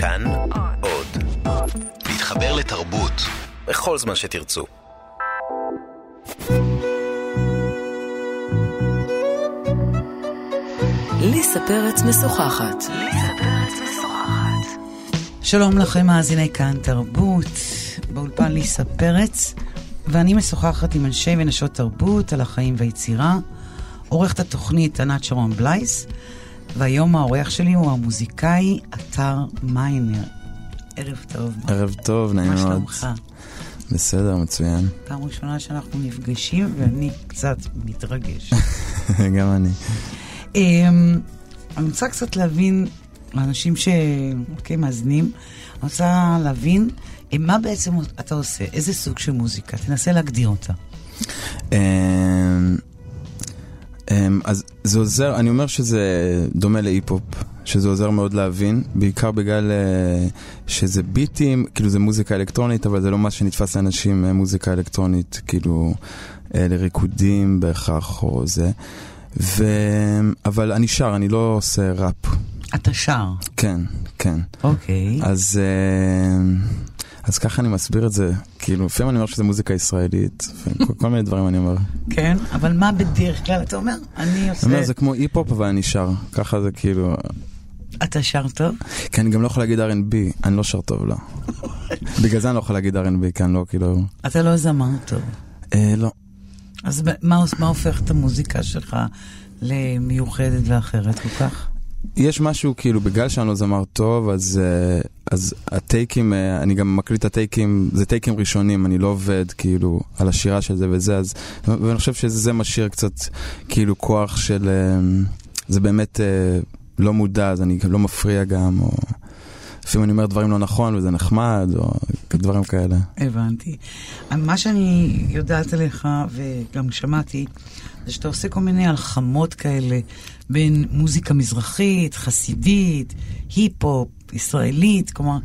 כאן עוד. להתחבר לתרבות בכל זמן שתרצו. ליסה פרץ משוחחת. שלום לכם, מאזיני כאן תרבות, באולפן ליסה פרץ, ואני משוחחת עם אנשי ונשות תרבות על החיים והיצירה. עורכת התוכנית ענת שרון בלייס, והיום האורח שלי הוא המוזיקאי אתר מיינר. ערב טוב. ערב טוב, נעים מאוד. מה שלומך? בסדר, מצוין. פעם ראשונה שאנחנו נפגשים, ואני קצת מתרגש. גם אני. אמ, אני רוצה קצת להבין, לאנשים שאוקיי, מאזינים, אני רוצה להבין אה, מה בעצם אתה עושה, איזה סוג של מוזיקה, תנסה להגדיר אותה. אמ, אז זה עוזר, אני אומר שזה דומה להיפ-הופ, שזה עוזר מאוד להבין, בעיקר בגלל אה, שזה ביטים, כאילו זה מוזיקה אלקטרונית, אבל זה לא מה שנתפס לאנשים אה, מוזיקה אלקטרונית, כאילו אה, לריקודים בהכרח או זה. ו... אבל אני שר, אני לא עושה ראפ. אתה שר. כן, כן. אוקיי. אז, אה, אז ככה אני מסביר את זה, כאילו, לפעמים אני אומר שזה מוזיקה ישראלית, כל, מיני דברים אני אומר. כן, אבל מה בדרך כלל אתה אומר? אני עושה... אני אומר, זה כמו היפ-הופ, אבל אני שר, ככה זה כאילו... אתה שר טוב? כי אני גם לא יכול להגיד R&B, אני לא שר טוב, לא. בגלל זה אני לא יכול להגיד R&B, כי אני לא, כאילו... אתה לא זמר טוב. אה, לא. אז מה, מה הופך את המוזיקה שלך למיוחדת ואחרת כל כך? יש משהו, כאילו, בגלל שאני לא זמר טוב, אז, אה, אז הטייקים, אה, אני גם מקליט את הטייקים, זה טייקים ראשונים, אני לא עובד, כאילו, על השירה של זה וזה, אז, ואני חושב שזה משאיר קצת, כאילו, כוח של, אה, זה באמת לא מודע, אז אני לא מפריע גם, או... לפעמים אני אומר דברים לא נכון וזה נחמד, או דברים כאלה. הבנתי. מה שאני יודעת עליך, וגם שמעתי, זה שאתה עושה כל מיני הלחמות כאלה בין מוזיקה מזרחית, חסידית, היפ-הופ, ישראלית, כלומר,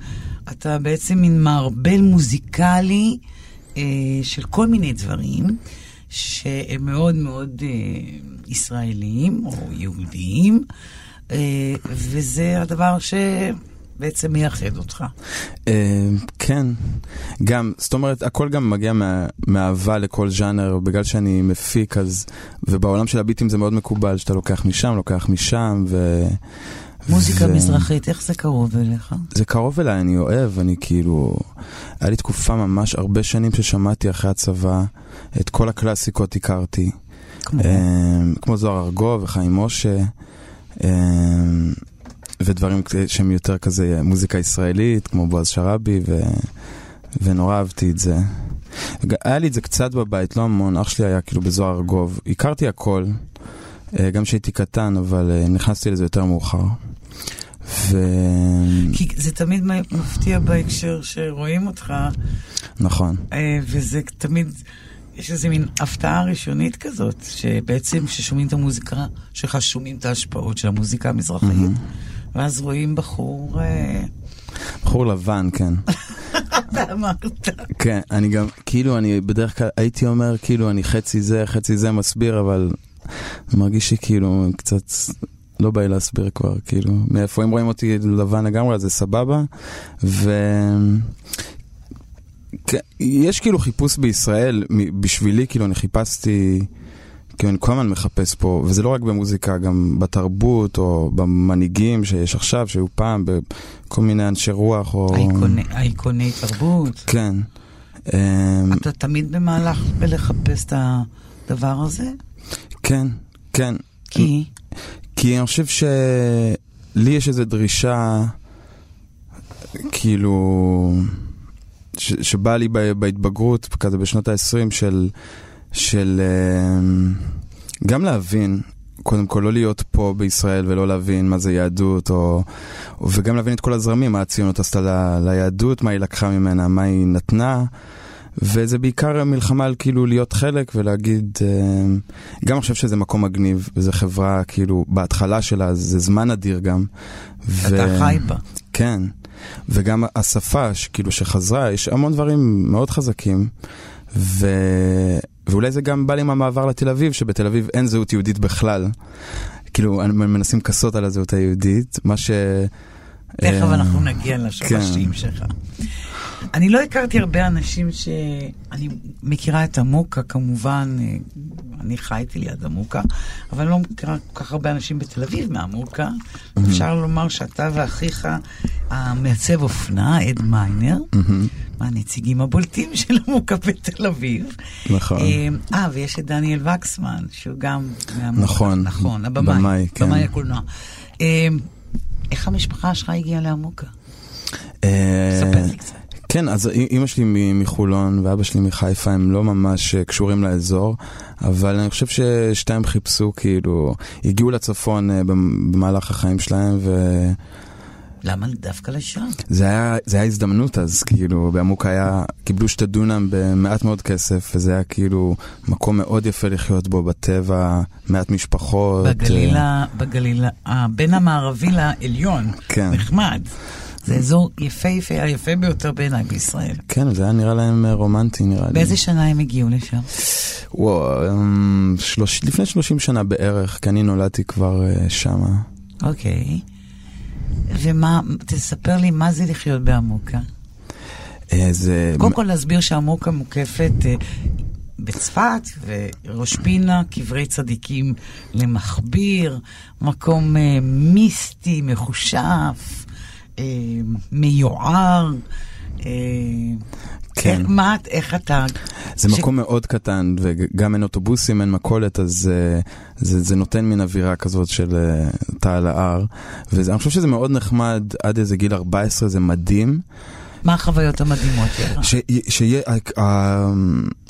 אתה בעצם מין מערבל מוזיקלי אה, של כל מיני דברים. שהם מאוד מאוד אה, ישראליים או יהודיים, אה, וזה הדבר ש... בעצם מייחד אותך. אה, כן, גם, זאת אומרת, הכל גם מגיע מאהבה לכל ז'אנר, בגלל שאני מפיק, אז, ובעולם של הביטים זה מאוד מקובל, שאתה לוקח משם, לוקח משם, ו... מוזיקה ו... מזרחית, איך זה קרוב אליך? זה קרוב אליי, אני אוהב, אני כאילו... היה לי תקופה ממש הרבה שנים ששמעתי אחרי הצבא, את כל הקלאסיקות הכרתי. כמו? אה, כמו זוהר ארגוב וחיים משה. אה, ודברים שהם יותר כזה מוזיקה ישראלית, כמו בועז שראבי, ו... ונורא אהבתי את זה. היה לי את זה קצת בבית, לא המון, אח שלי היה כאילו בזוהר ארגוב. הכרתי הכל, אה, גם כשהייתי קטן, אבל אה, נכנסתי לזה יותר מאוחר. ו... כי זה תמיד מפתיע בהקשר שרואים אותך. נכון. אה, וזה תמיד, יש איזה מין הפתעה ראשונית כזאת, שבעצם כששומעים את המוזיקה שלך, שומעים את ההשפעות של המוזיקה המזרחית. Mm-hmm. ואז רואים בחור... אה, בחור לבן, כן. אתה אמרת. כן, אני גם, כאילו, אני בדרך כלל הייתי אומר, כאילו, אני חצי זה, חצי זה מסביר, אבל מרגיש לי כאילו קצת... לא בא לי להסביר כבר, כאילו, מאיפה אם רואים אותי לבן לגמרי, אז זה סבבה. ו... כן, יש כאילו חיפוש בישראל, בשבילי, כאילו, אני חיפשתי... כי אני כל הזמן מחפש פה, וזה לא רק במוזיקה, גם בתרבות או במנהיגים שיש עכשיו, שהיו פעם בכל מיני אנשי רוח או... אייקוני תרבות. כן. אמ, אתה תמיד במהלך בלחפש את הדבר הזה? כן, כן. כי? כי אני חושב שלי יש איזו דרישה, כאילו, שבאה לי בהתבגרות, כזה בשנות ה-20 של... של אמ, גם להבין, קודם כל לא להיות פה בישראל ולא להבין מה זה יהדות, או, וגם להבין את כל הזרמים, מה הציונות עשתה ל, ליהדות, מה היא לקחה ממנה, מה היא נתנה. וזה בעיקר מלחמה על כאילו להיות חלק ולהגיד, אמ, גם אני חושב שזה מקום מגניב, וזו חברה כאילו, בהתחלה שלה זה זמן אדיר גם. אתה חי בה. כן, וגם השפה כאילו שחזרה, יש המון דברים מאוד חזקים. ו... ואולי זה גם בא לי עם המעבר לתל אביב, שבתל אביב אין זהות יהודית בכלל. כאילו, מנסים לכסות על הזהות היהודית, מה ש... תכף אה, אנחנו נגיע לשורשים כן. שלך. אני לא הכרתי הרבה אנשים ש... אני מכירה את עמוקה כמובן, אה, אני חייתי ליד עמוקה, אבל אני לא מכירה כל כך הרבה אנשים בתל אביב מעמוקה. אפשר לומר שאתה ואחיך המעצב אופנה, אד מיינר, מהנציגים הבולטים של עמוקה בתל אביב. נכון. אה, אה, ויש את דניאל וקסמן, שהוא גם מעמוקה. נכון. נכון, הבמאי. במאי, כן. במאי הקולנוע. איך המשפחה שלך הגיעה לעמוקה? אה, ספר לי קצת. כן, אז אימא שלי מחולון ואבא שלי מחיפה הם לא ממש אה, קשורים לאזור, אבל אני חושב ששתיהם חיפשו, כאילו, הגיעו לצפון אה, במ- במהלך החיים שלהם, למה דווקא לשם? היה, זה היה הזדמנות אז, כאילו, בעמוק היה, קיבלו שתי דונם במעט מאוד כסף, וזה היה כאילו מקום מאוד יפה לחיות בו, בטבע, מעט משפחות. אה, בגלילה, בגלילה, אה, בין המערבי לעליון. כן. נחמד. זה אזור יפהפה, היפה ביותר בעיניי בישראל. כן, זה היה נראה להם אה, רומנטי, נראה לי. באיזה שנה הם הגיעו לשם? וואו, אמ, שלוש, לפני 30 שנה בערך, כי אני נולדתי כבר אה, שמה. אוקיי. ומה, תספר לי מה זה לחיות בעמוקה. אה, זה... קודם כל להסביר שעמוקה מוקפת אה, בצפת וראש פינה, קברי צדיקים למכביר, מקום אה, מיסטי, מחושף, אה, מיוער. כן. איך, מה, איך אתה... זה ש- מקום מאוד קטן, וגם אין אוטובוסים, אין מכולת, אז אה, זה, זה נותן מין אווירה כזאת של אה, תא על ההר. ואני חושב שזה מאוד נחמד, עד איזה גיל 14 זה מדהים. מה החוויות המדהימות שלך? ש- שיהיה ה- ה-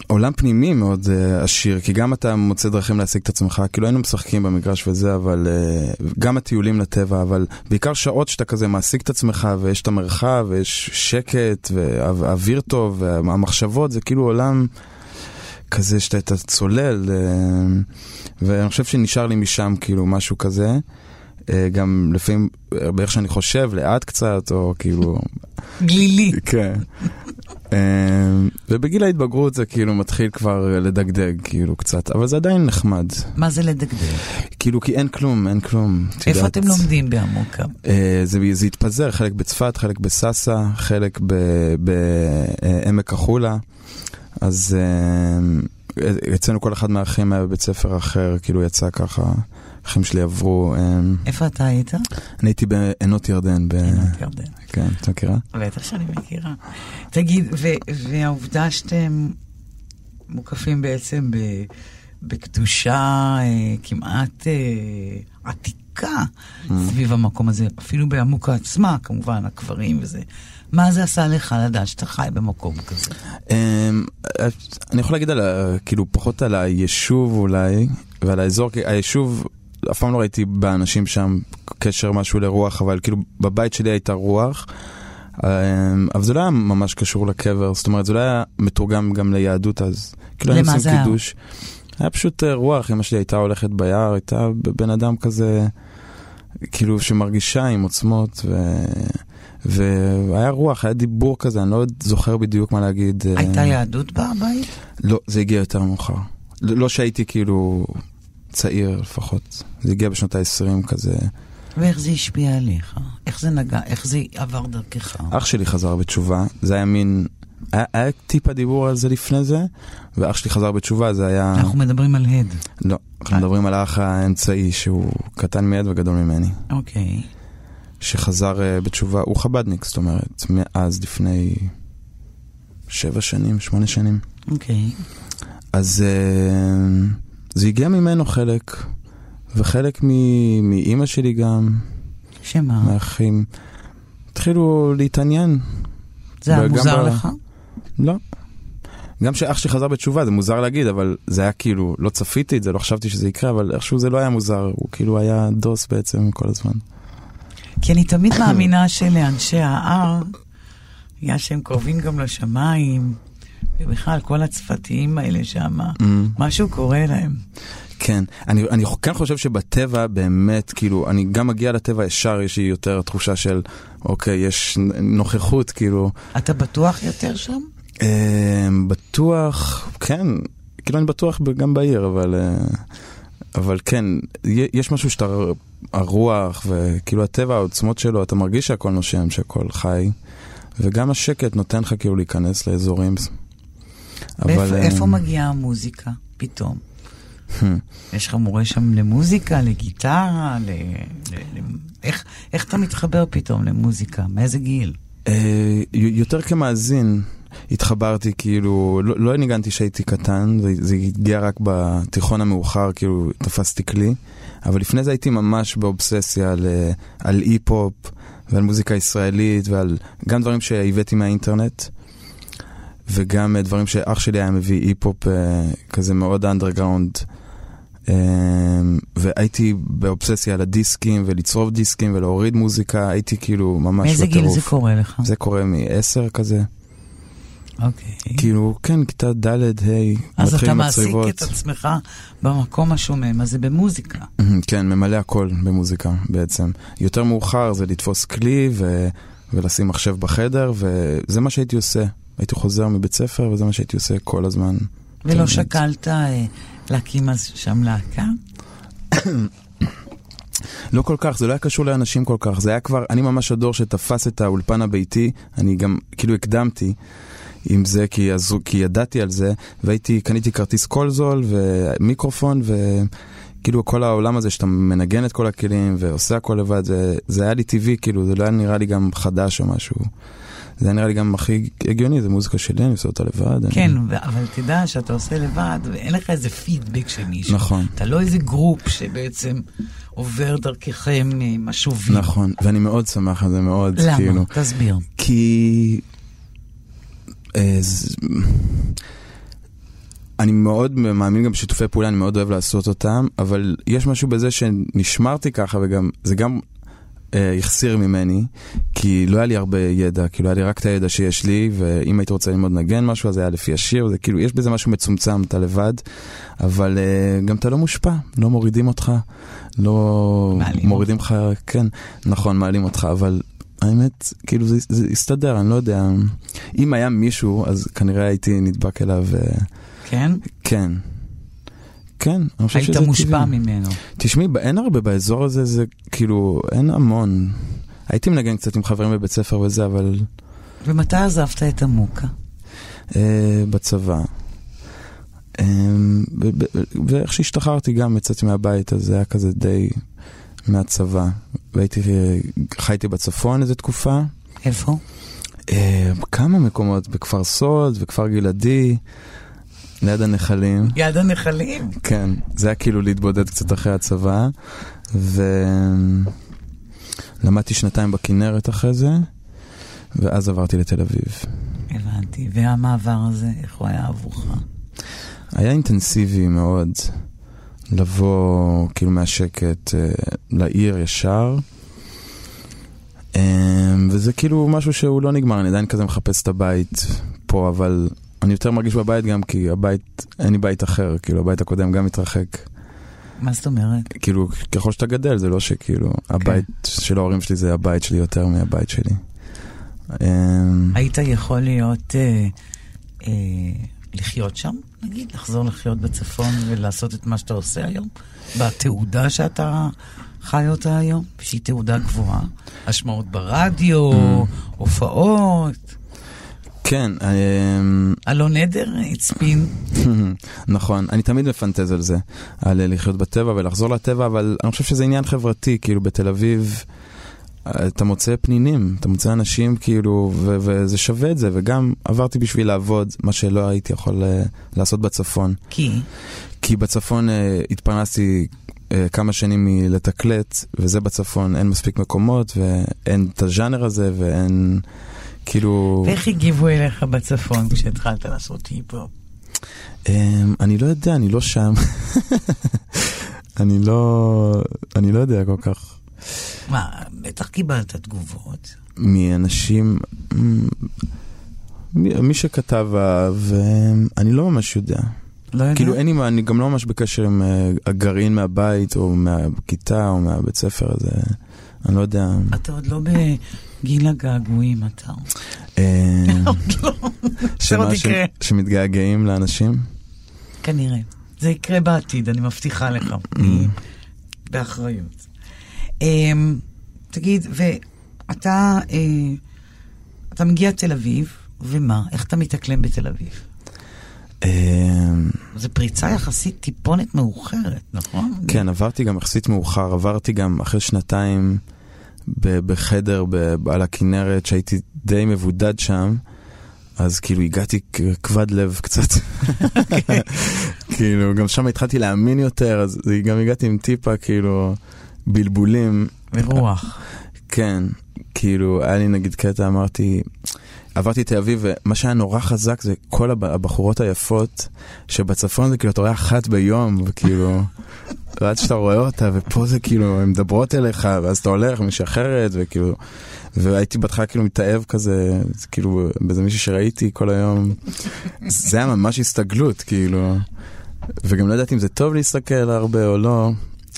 עולם פנימי מאוד אה, עשיר, כי גם אתה מוצא דרכים להשיג את עצמך, כאילו היינו משחקים במגרש וזה, אבל אה, גם הטיולים לטבע, אבל בעיקר שעות שאתה כזה מעסיק את עצמך, ויש את המרחב, ויש שקט, ואוויר טוב, והמחשבות, זה כאילו עולם כזה שאתה אתה צולל, אה, ואני חושב שנשאר לי משם כאילו משהו כזה. אה, גם לפעמים, אה, באיך שאני חושב, לאט קצת, או כאילו, גלילי. כן. אמ, ובגיל ההתבגרות זה כאילו מתחיל כבר לדגדג כאילו קצת, אבל זה עדיין נחמד. מה זה לדגדג? כאילו כי אין כלום, אין כלום. איפה. אתם לומדים בעמוקה? אה, זה, זה התפזר, חלק בצפת, חלק בסאסא, חלק בעמק החולה. אז אה, אצלנו כל אחד מהאחים היה בבית ספר אחר, כאילו יצא ככה, האחים שלי עברו. אה, איפה אתה היית? אני הייתי בעינות ירדן. ב... עינות ירדן. כן, את מכירה? בטח שאני מכירה. תגיד, והעובדה שאתם מוקפים בעצם ב- בקדושה אה, כמעט אה, עתיקה סביב המקום הזה, אפילו בעמוקה עצמה, כמובן, הקברים וזה. מה זה עשה לך לדעת שאתה חי במקום כזה? אמ, אני יכול להגיד על ה... כאילו פחות על היישוב אולי, ועל האזור, כי היישוב, אף פעם לא ראיתי באנשים שם קשר משהו לרוח, אבל כאילו בבית שלי הייתה רוח. אמ, אבל זה לא היה ממש קשור לקבר, זאת אומרת זה לא היה מתורגם גם ליהדות אז. כאילו היינו למה עושים זה? קידוש. היה פשוט אה, רוח, אמא שלי הייתה הולכת ביער, הייתה בן אדם כזה, כאילו שמרגישה עם עוצמות, ו... והיה רוח, היה דיבור כזה, אני לא זוכר בדיוק מה להגיד. אה, הייתה יהדות בבית? לא, זה הגיע יותר מאוחר. לא לא שהייתי כאילו צעיר לפחות, זה הגיע בשנות ה-20 כזה. ואיך זה השפיע עליך? איך זה נגע? איך זה עבר דרכך? אח שלי חזר בתשובה, זה היה מין, היה, היה טיפה דיבור על זה לפני זה, ואח שלי חזר בתשובה, זה היה... אנחנו מדברים על הד. לא, אנחנו מדברים על האח האמצעי שהוא קטן מיד וגדול ממני, אוקיי. שחזר אה, בתשובה, הוא חבדניק, זאת אומרת, מאז לפני שבע שנים, שמונה שנים. אוקיי. אז אה, זה הגיע ממנו חלק, וחלק מ- מאימא שלי גם, שמה? מהאחים. התחילו להתעניין. זה היה מוזר ב- לך? לא. גם שאח שלי חזר בתשובה, זה מוזר להגיד, אבל זה היה כאילו, לא צפיתי את זה, לא חשבתי שזה יקרה, אבל איכשהו זה לא היה מוזר, הוא כאילו היה דוס בעצם כל הזמן. כי אני תמיד מאמינה שלאנשי ההר, בגלל שהם קרובים גם לשמיים, ובכלל כל הצפתיים האלה שם, משהו קורה להם. כן, אני, אני כן חושב שבטבע באמת, כאילו, אני גם מגיע לטבע ישר, יש לי יותר תחושה של, אוקיי, יש נוכחות, כאילו, אתה בטוח יותר שם? אה, בטוח, כן, כאילו אני בטוח גם בעיר, אבל אה, אבל כן, יש משהו שאתה, הרוח וכאילו הטבע, העוצמות שלו, אתה מרגיש שהכל נושם, שהכל חי, וגם השקט נותן לך כאילו להיכנס לאזורים. אבל... איפה מגיעה המוזיקה פתאום? יש לך מורה שם למוזיקה, לגיטרה, ל... ל... ל... איך, איך אתה מתחבר פתאום למוזיקה? מאיזה גיל? אה, יותר כמאזין. התחברתי, כאילו, לא, לא ניגנתי כשהייתי קטן, זה, זה הגיע רק בתיכון המאוחר, כאילו, תפסתי כלי, אבל לפני זה הייתי ממש באובססיה על, אה, על היפ-הופ ועל מוזיקה ישראלית ועל גם דברים שהבאתי מהאינטרנט. וגם אה, דברים שאח שלי היה מביא היפ-הופ אה, כזה מאוד underground. והייתי באובססיה על הדיסקים ולצרוב דיסקים ולהוריד מוזיקה, הייתי כאילו ממש בטירוף. מאיזה גיל זה קורה לך? זה קורה מ-10 כזה. אוקיי. כאילו, כן, כיתה ד', ה', אז אתה מעסיק את עצמך במקום השומם הזה במוזיקה. כן, ממלא הכל במוזיקה בעצם. יותר מאוחר זה לתפוס כלי ו... ולשים מחשב בחדר, וזה מה שהייתי עושה. הייתי חוזר מבית ספר, וזה מה שהייתי עושה כל הזמן. ולא שקלת אה, להקים אז שם להקה? לא כל כך, זה לא היה קשור לאנשים כל כך, זה היה כבר, אני ממש הדור שתפס את האולפן הביתי, אני גם כאילו הקדמתי. עם זה, כי, אז, כי ידעתי על זה, והייתי, קניתי כרטיס קול זול ומיקרופון, וכאילו כל העולם הזה שאתה מנגן את כל הכלים ועושה הכל לבד, זה, זה היה לי טבעי, כאילו, זה לא היה נראה לי גם חדש או משהו. זה נראה לי גם הכי הגיוני, זה מוזיקה שלי, אני עושה אותה לבד. כן, אני... אבל תדע שאתה עושה לבד, ואין לך איזה פידבק של מישהו. נכון. אתה לא איזה group שבעצם עובר דרככם משובים. נכון, ואני מאוד שמח על זה, מאוד, למה? כאילו. למה? תסביר. כי אני מאוד מאמין גם בשיתופי פעולה, אני מאוד אוהב לעשות אותם, אבל יש משהו בזה שנשמרתי ככה, וגם, זה גם אה, החסיר ממני, כי לא היה לי הרבה ידע, כאילו היה לי רק את הידע שיש לי, ואם הייתי רוצה ללמוד נגן משהו, אז היה לפי השיר, זה כאילו, יש בזה משהו מצומצם, אתה לבד, אבל אה, גם אתה לא מושפע, לא מורידים אותך, לא מעלים מורידים לך, כן, נכון, מעלים אותך, אבל האמת, כאילו זה, זה הסתדר, אני לא יודע. אם היה מישהו, אז כנראה הייתי נדבק אליו. אה, כן? כן. כן, אני חושב שזה... היית מושפע ממנו. תשמעי, אין הרבה באזור הזה, זה כאילו, אין המון. הייתי מנגן קצת עם חברים בבית ספר וזה, אבל... ומתי עזבת את המוקה? Uh, בצבא. Uh, ואיך שהשתחררתי גם יצאתי מהבית, אז זה היה כזה די מהצבא. והייתי, חייתי בצפון איזה תקופה. איפה? אה, כמה מקומות, בכפר סוד, בכפר גלעדי, ליד הנחלים. ליד הנחלים? כן, זה היה כאילו להתבודד קצת אחרי הצבא, ולמדתי שנתיים בכנרת אחרי זה, ואז עברתי לתל אביב. הבנתי, והמעבר הזה, איך הוא היה עבורך? היה אינטנסיבי מאוד. לבוא כאילו מהשקט אה, לעיר ישר. אה, וזה כאילו משהו שהוא לא נגמר, אני עדיין כזה מחפש את הבית פה, אבל אני יותר מרגיש בבית גם כי הבית, אין לי בית אחר, כאילו הבית הקודם גם מתרחק. מה זאת אומרת? כאילו, ככל שאתה גדל, זה לא שכאילו, okay. הבית של ההורים שלי זה הבית שלי יותר מהבית שלי. אה, היית יכול להיות, אה, אה, לחיות שם? נגיד, לחזור לחיות בצפון ולעשות את מה שאתה עושה היום? בתעודה שאתה חי אותה היום? שהיא תעודה גבוהה? השמעות ברדיו, mm. הופעות? כן. אלון עדר הצפין. נכון, אני תמיד מפנטז על זה, על לחיות בטבע ולחזור לטבע, אבל אני חושב שזה עניין חברתי, כאילו בתל אביב... אתה מוצא פנינים, אתה מוצא אנשים כאילו, ו- וזה שווה את זה, וגם עברתי בשביל לעבוד, מה שלא הייתי יכול uh, לעשות בצפון. כי? כי בצפון uh, התפרנסתי uh, כמה שנים מלתקלט, וזה בצפון, אין מספיק מקומות, ואין את הז'אנר הזה, ואין כאילו... ואיך הגיבו אליך בצפון כשהתחלת לעשות היפ-הופ? Um, אני לא יודע, אני לא שם. אני לא... אני לא יודע כל כך. מה, בטח קיבלת תגובות. מאנשים, מי שכתב ואני לא ממש יודע. לא יודע? כאילו אין לי, אני גם לא ממש בקשר עם אה, הגרעין מהבית או מהכיתה או מהבית ספר הזה, אני לא יודע. אתה עוד לא בגיל הגעגועים, אתה. אה, לא. שמתגעגעים לאנשים? כנראה. זה יקרה בעתיד, אני מבטיחה לך. באחריות. אמ, תגיד, ואתה אה, אתה מגיע לתל אביב, ומה? איך אתה מתאקלם בתל אביב? זו פריצה יחסית טיפונת מאוחרת, נכון? כן, עברתי גם יחסית מאוחר, עברתי גם אחרי שנתיים בחדר ב- על הכנרת, שהייתי די מבודד שם, אז כאילו הגעתי כבד לב קצת. כאילו, גם שם התחלתי להאמין יותר, אז גם הגעתי עם טיפה, כאילו, בלבולים. ברוח. כן, כאילו, היה לי נגיד קטע, אמרתי, עברתי תל אביב, ומה שהיה נורא חזק זה כל הב- הבחורות היפות, שבצפון זה כאילו, אתה רואה אחת ביום, וכאילו, עד שאתה רואה אותה, ופה זה כאילו, הן מדברות אליך, ואז אתה הולך, משחררת, וכאילו, והייתי בהתחלה כאילו מתאהב כזה, זה כאילו, באיזה מישהו שראיתי כל היום, זה היה ממש הסתגלות, כאילו, וגם לא ידעתי אם זה טוב להסתכל הרבה או לא.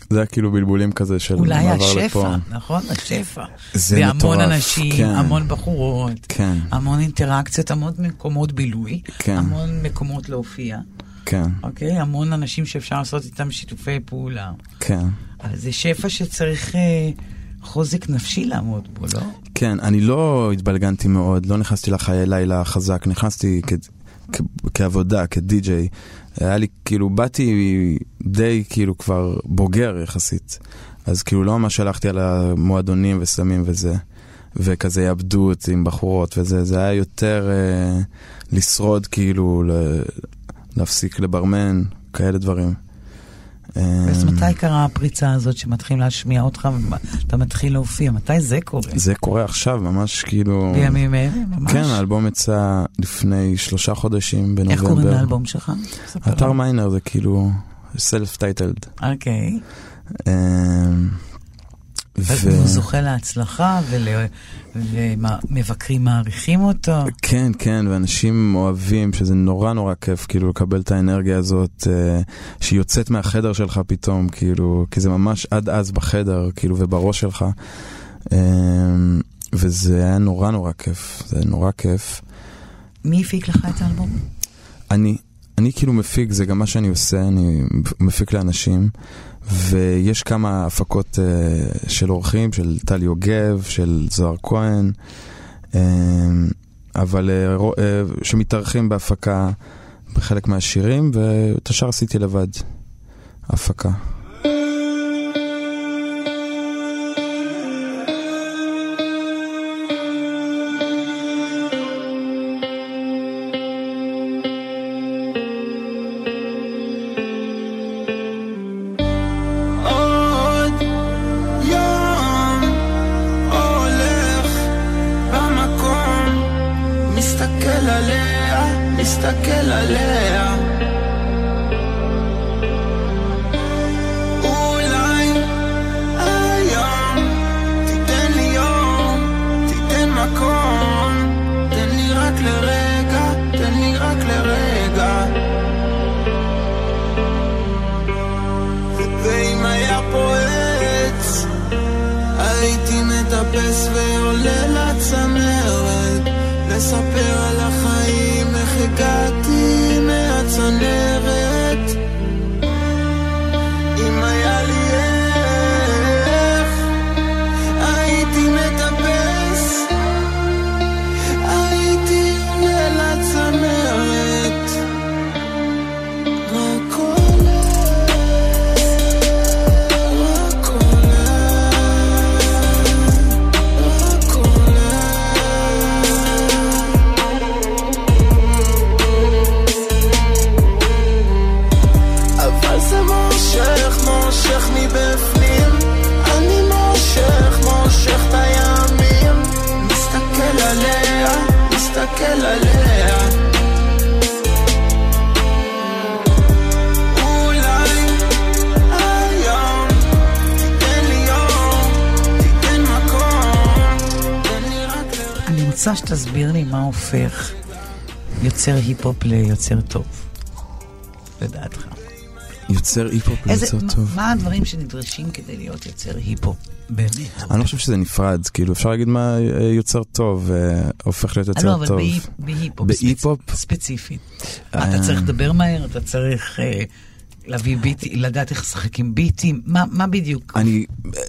זה היה כאילו בלבולים כזה של אולי מעבר השפע, לפה. נכון? השפע. זה והמון מטורף, אנשים, כן. המון בחורות, כן, המון אינטראקציות, המון מקומות בילוי, כן. המון מקומות להופיע, כן, אוקיי? המון אנשים שאפשר לעשות איתם שיתופי פעולה. כן. אבל זה שפע שצריך אה, חוזק נפשי לעמוד בו, לא? כן, אני לא התבלגנתי מאוד, לא נכנסתי לחיי לילה חזק, נכנסתי כ- כ- כעבודה, כדי-ג'יי. היה לי, כאילו, באתי די כאילו כבר בוגר יחסית. אז כאילו לא ממש הלכתי על המועדונים וסמים וזה, וכזה יעבדות עם בחורות וזה, זה היה יותר אה, לשרוד כאילו, ל- להפסיק לברמן, כאלה דברים. אז אה, מתי קרה הפריצה הזאת שמתחילים להשמיע אותך ואתה מתחיל להופיע? מתי זה קורה? זה קורה עכשיו, ממש כאילו... בימים אלה? ממש? כן, האלבום יצא לפני שלושה חודשים בנובמבר. איך קוראים לאלבום שלך? אתר. מיינר זה כאילו סלף טייטלד. אוקיי. ו... והוא זוכה להצלחה, ול- ומבקרים מעריכים אותו. כן, כן, ואנשים אוהבים, שזה נורא נורא כיף, כאילו, לקבל את האנרגיה הזאת, אה, שהיא יוצאת מהחדר שלך פתאום, כאילו, כי זה ממש עד אז בחדר, כאילו, ובראש שלך. אה, וזה היה נורא נורא כיף, זה נורא כיף. מי הפיק לך את האלבום? אני, אני כאילו מפיק, זה גם מה שאני עושה, אני מפיק לאנשים, ויש כמה הפקות uh, של אורחים, של טל יוגב, של זוהר כהן, uh, אבל uh, uh, שמתארחים בהפקה בחלק מהשירים, ואת השאר עשיתי לבד, הפקה. רוצה שתסביר לי מה הופך יוצר היפ-הופ ליוצר טוב, לדעתך. יוצר היפ-הופ יוצר מה- טוב. מה הדברים שנדרשים כדי להיות יוצר היפ-הופ? באמת. אני לא חושב שזה נפרד, כאילו אפשר להגיד מה אה, יוצר טוב, אה, הופך להיות אה, יוצר לא, אבל טוב. בהיפ- בהיפ-הופ. בהיפ-הופ? ספציפית. אתה צריך לדבר מהר, אתה צריך להביא ביטים, לדעת איך לשחק עם ביטים? מה, מה בדיוק? אני,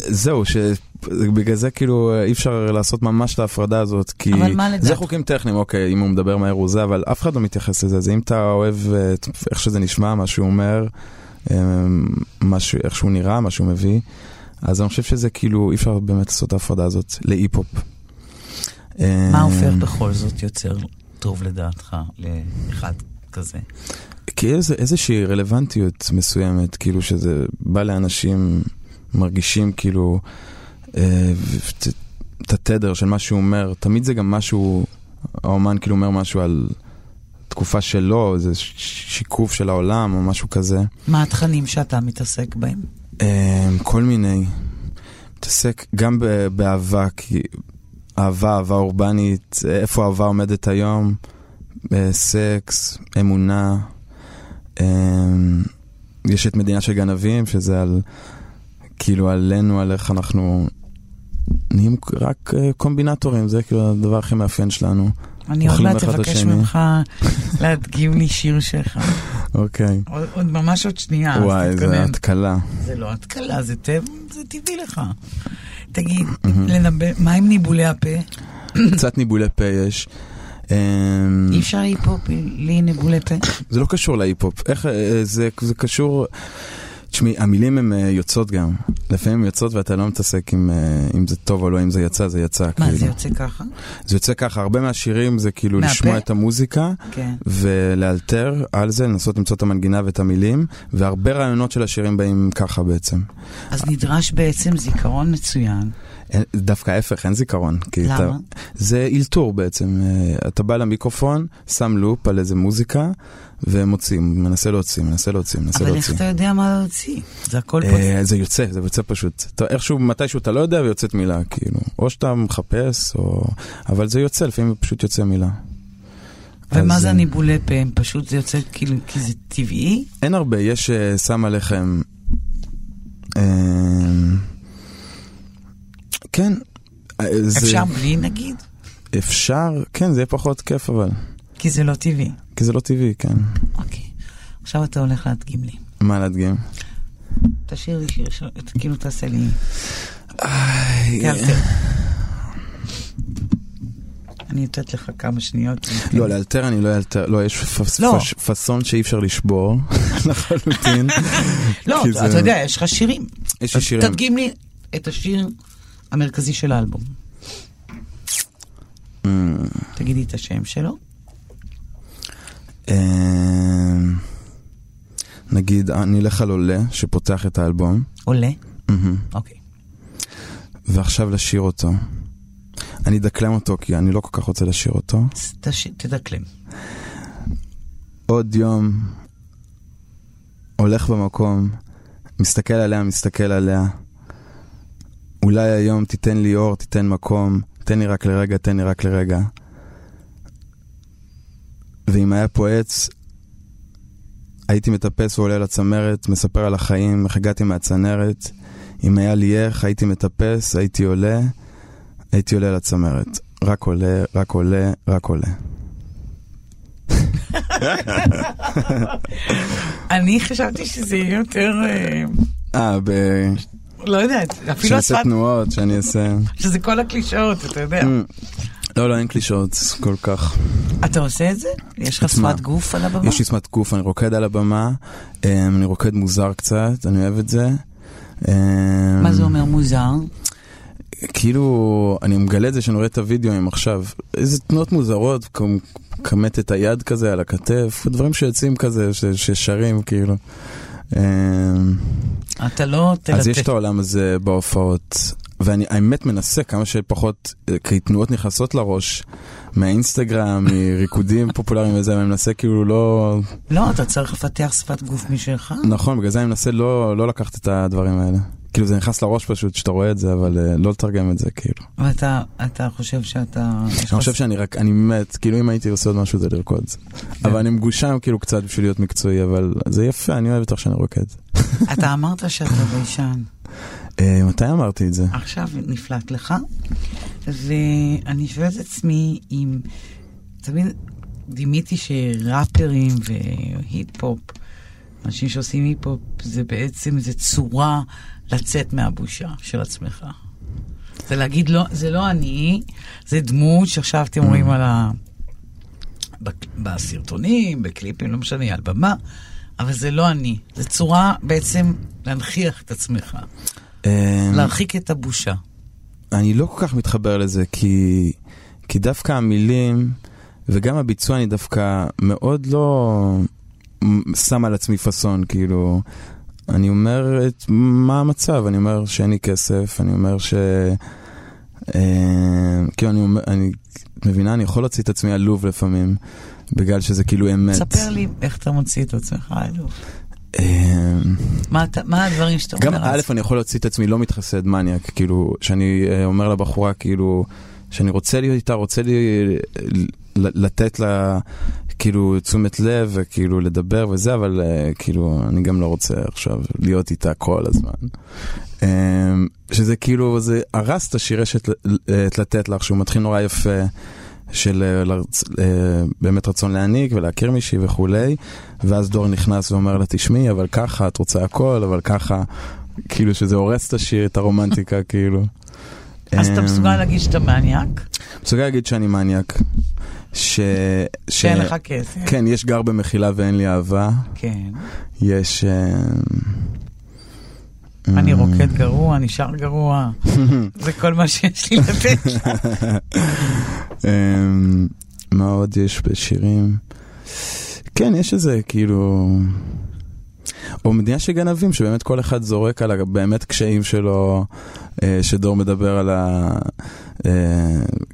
זהו, שבגלל זה כאילו אי אפשר לעשות ממש את ההפרדה הזאת, כי? זה חוקים טכניים, אוקיי, אם הוא מדבר מהר הוא זה, אבל אף אחד לא מתייחס לזה, אז אם אתה אוהב אה, את- איך שזה נשמע, מה שהוא אומר, אה, משהו, איך שהוא נראה, מה שהוא מביא, אז אני חושב שזה כאילו, אי אפשר באמת לעשות את ההפרדה הזאת להיפ-הופ. אה, מה הופך בכל זאת יוצר טוב לדעתך לאחד כזה? כי איזה, איזושהי רלוונטיות מסוימת, כאילו שזה בא לאנשים מרגישים כאילו אה, את- התדר של מה שהוא אומר, תמיד זה גם משהו, האומן כאילו אומר משהו על תקופה שלו, איזה שיקוף של העולם או משהו כזה. מה התכנים שאתה מתעסק בהם? אה, כל מיני, מתעסק גם באהבה, כי אהבה, אהבה אורבנית, איפה אהבה עומדת היום, אה, סקס, אמונה. אה, יש את מדינה של גנבים, שזה על, כאילו עלינו, על איך אנחנו נהיים רק אה, קומבינטורים, זה כאילו הדבר הכי מאפיין שלנו. אני עוד מעט אבקש. ממך להדגים לי שיר שלך. אוקיי. עוד, עוד ממש עוד שנייה, וואי. איזה התקלה. זה לא התקלה, זה זה טבעי לך. תגיד, לנבא, מה עם ניבולי הפה? קצת ניבולי פה יש. אה, אי אפשר היפ-הופ בלי ניבולי פה? זה לא קשור להיפ-הופ, איך, אה, זה, זה קשור, תשמעי, המילים הן אה, יוצאות גם, לפעמים יוצאות ואתה לא מתעסק עם, אה, אם זה טוב או לא, אם זה יצא, זה יצא, מה, כאילו. זה יוצא ככה? זה יוצא ככה, הרבה מהשירים זה כאילו מהפה? לשמוע את המוזיקה כן. ולאלתר על זה, לנסות למצוא את המנגינה ואת המילים, והרבה רעיונות של השירים באים ככה בעצם. אז נדרש בעצם זיכרון מצוין. דווקא ההפך, אין זיכרון. למה? אתה, זה אלתור בעצם. אה, אתה בא למיקרופון, שם לופ על איזה מוזיקה, ומוציא, מנסה להוציא, מנסה להוציא, מנסה אבל איך להוציא. אתה יודע מה להוציא? זה הכל פה. אה, זה יוצא, זה יוצא פשוט. אתה, איכשהו, מתישהו אתה לא יודע ויוצאת מילה, כאילו. או שאתה מחפש, או... אבל זה יוצא, לפעמים פשוט יוצא מילה. ומה אז, זה אה, הניבולי פה? פשוט זה יוצא כאילו, כי זה טבעי? אין הרבה, יש אה, שם עליכם... אה, כן. אה, זה- אפשר בלי נגיד? אפשר, כן, זה יהיה פחות כיף אבל. כי זה לא טבעי. כי זה לא טבעי, כן. אוקיי. עכשיו אתה הולך להדגים לי. מה להדגים? תשאיר לי שיר, ש- כאילו תעשה לי... תאלתר. אני נותנת לך כמה שניות. לא, לאלתר אני לא אלתר, לא, יש פס- לא. פאסון שאי אפשר לשבור, לחלוטין. לא, אתה זה- יודע, יש לך שירים. יש לי שירים. תדגים לי את השיר המרכזי של האלבום. תגידי את השם שלו. אמ, נגיד, אני אלך על עולה, שפותח את האלבום, עולה. אוקיי. ועכשיו לשיר אותו. אני אדקלם אותו, כי אני לא כל כך רוצה לשיר אותו. תדקלם. עוד יום, הולך במקום, מסתכל עליה, מסתכל עליה. אולי היום תיתן לי אור, תיתן מקום, תן לי רק לרגע, תן לי רק לרגע. ואם היה פה עץ, הייתי מטפס ועולה לצמרת, מספר על החיים, איך הגעתי מהצנרת. אם היה לי איך, הייתי מטפס, הייתי עולה, הייתי עולה לצמרת. רק עולה, רק עולה, רק עולה. אני חשבתי שזה יהיה יותר... אה, אה, ב... לא יודעת, אפילו השפת... תנועות, שאני אעשה... שזה כל הקלישאות, אתה יודע. לא, לא, אין קלישאות כל כך. אתה עושה את זה? יש לך? שפת גוף על הבמה? יש לי שפת גוף, אני רוקד על הבמה, אה, אני רוקד מוזר קצת, אני אוהב את זה. אה, מה זה אומר מוזר? כאילו, אני מגלה את זה שאני רואה את הוידאוים עכשיו. איזה תנועות מוזרות, כמת את היד כזה על הכתף, דברים שיוצאים כזה, ששרים כאילו. אה, אתה לא תלטף. אז יש את העולם הזה בהופעות, ואני האמת מנסה כמה שפחות, אה, כי תנועות נכנסות לראש, מהאינסטגרם, מריקודים פופולריים וזה, ואני מנסה כאילו לא... לא, אתה צריך לפתח שפת גוף משלך. נכון, בגלל זה אני מנסה לא, לא לקחת את הדברים האלה. כאילו זה נכנס לראש פשוט, שאתה רואה את זה, אבל אה, לא לתרגם את זה, כאילו. ואתה אתה חושב שאתה... אני חושב שאני רק, אני מת, כאילו אם הייתי עושה עוד משהו זה לרקוד. אבל אני מגושם כאילו קצת בשביל להיות מקצועי, אבל זה יפה, אני אוהב את איך שאני רוקד. אתה אמרת שאתה ביישן. אה, מתי אמרתי את זה? עכשיו נפלט לך, ואני שואלת את עצמי אם... תמיד דימיתי שראפרים והיפ-הופ אנשים שעושים היפ-הופ זה בעצם, זה צורה לצאת מהבושה של עצמך. זה להגיד, לא, זה לא אני, זה דמות שעכשיו אתם רואים על ה... בסרטונים, בקליפים, לא משנה, על במה, אבל זה לא אני. זה צורה בעצם להנכיח את עצמך, אה, להרחיק את הבושה. אני לא כל כך מתחבר לזה, כי, כי דווקא המילים וגם הביצוע, אני דווקא מאוד לא שם על עצמי פאסון, כאילו, אני אומר את מה המצב, אני אומר שאין לי כסף, אני אומר ש... אה, כאילו, אני אומר, אני, מבינה, אני יכול להוציא את עצמי עלוב לפעמים, בגלל שזה כאילו אמת. ספר לי איך אתה מוציא את עצמך, אלוף. אה, מה, אתה- מה הדברים שאתה גם אומר? א', אני יכול להוציא את עצמי לא מתחסד מניאק, כאילו, שאני אה, אומר לבחורה, כאילו, שאני רוצה להיות איתה, רוצה לי ל- לתת לה, כאילו, תשומת לב, וכאילו, לדבר וזה, אבל אה, כאילו, אני גם לא רוצה עכשיו להיות איתה כל הזמן. אה, שזה כאילו, זה הרס את השיר רשת ל- אה, לתת לך, שהוא מתחיל נורא יפה. של אה, לרצ... אה, באמת רצון להעניק ולהכיר מישהי וכולי, ואז דור נכנס ואומר לה, תשמעי, אבל ככה, את רוצה הכל, אבל ככה, כאילו שזה הורס את השיר, את הרומנטיקה, כאילו. אז אתה אמ, מסוגל להגיד שאתה מניאק? מסוגל להגיד שאני מניאק. ש... ש... שאין לך כסף. כן, יש גר במחילה ואין לי אהבה. כן. יש... אה, אני אמ, רוקד גרוע, נשאר גרוע. זה כל מה שיש לי לתת. אמ, מה עוד יש בשירים? כן, יש איזה כאילו... או מדינה של גנבים, שבאמת כל אחד זורק על הבאמת קשיים שלו, אה, שדור מדבר על ה... אה,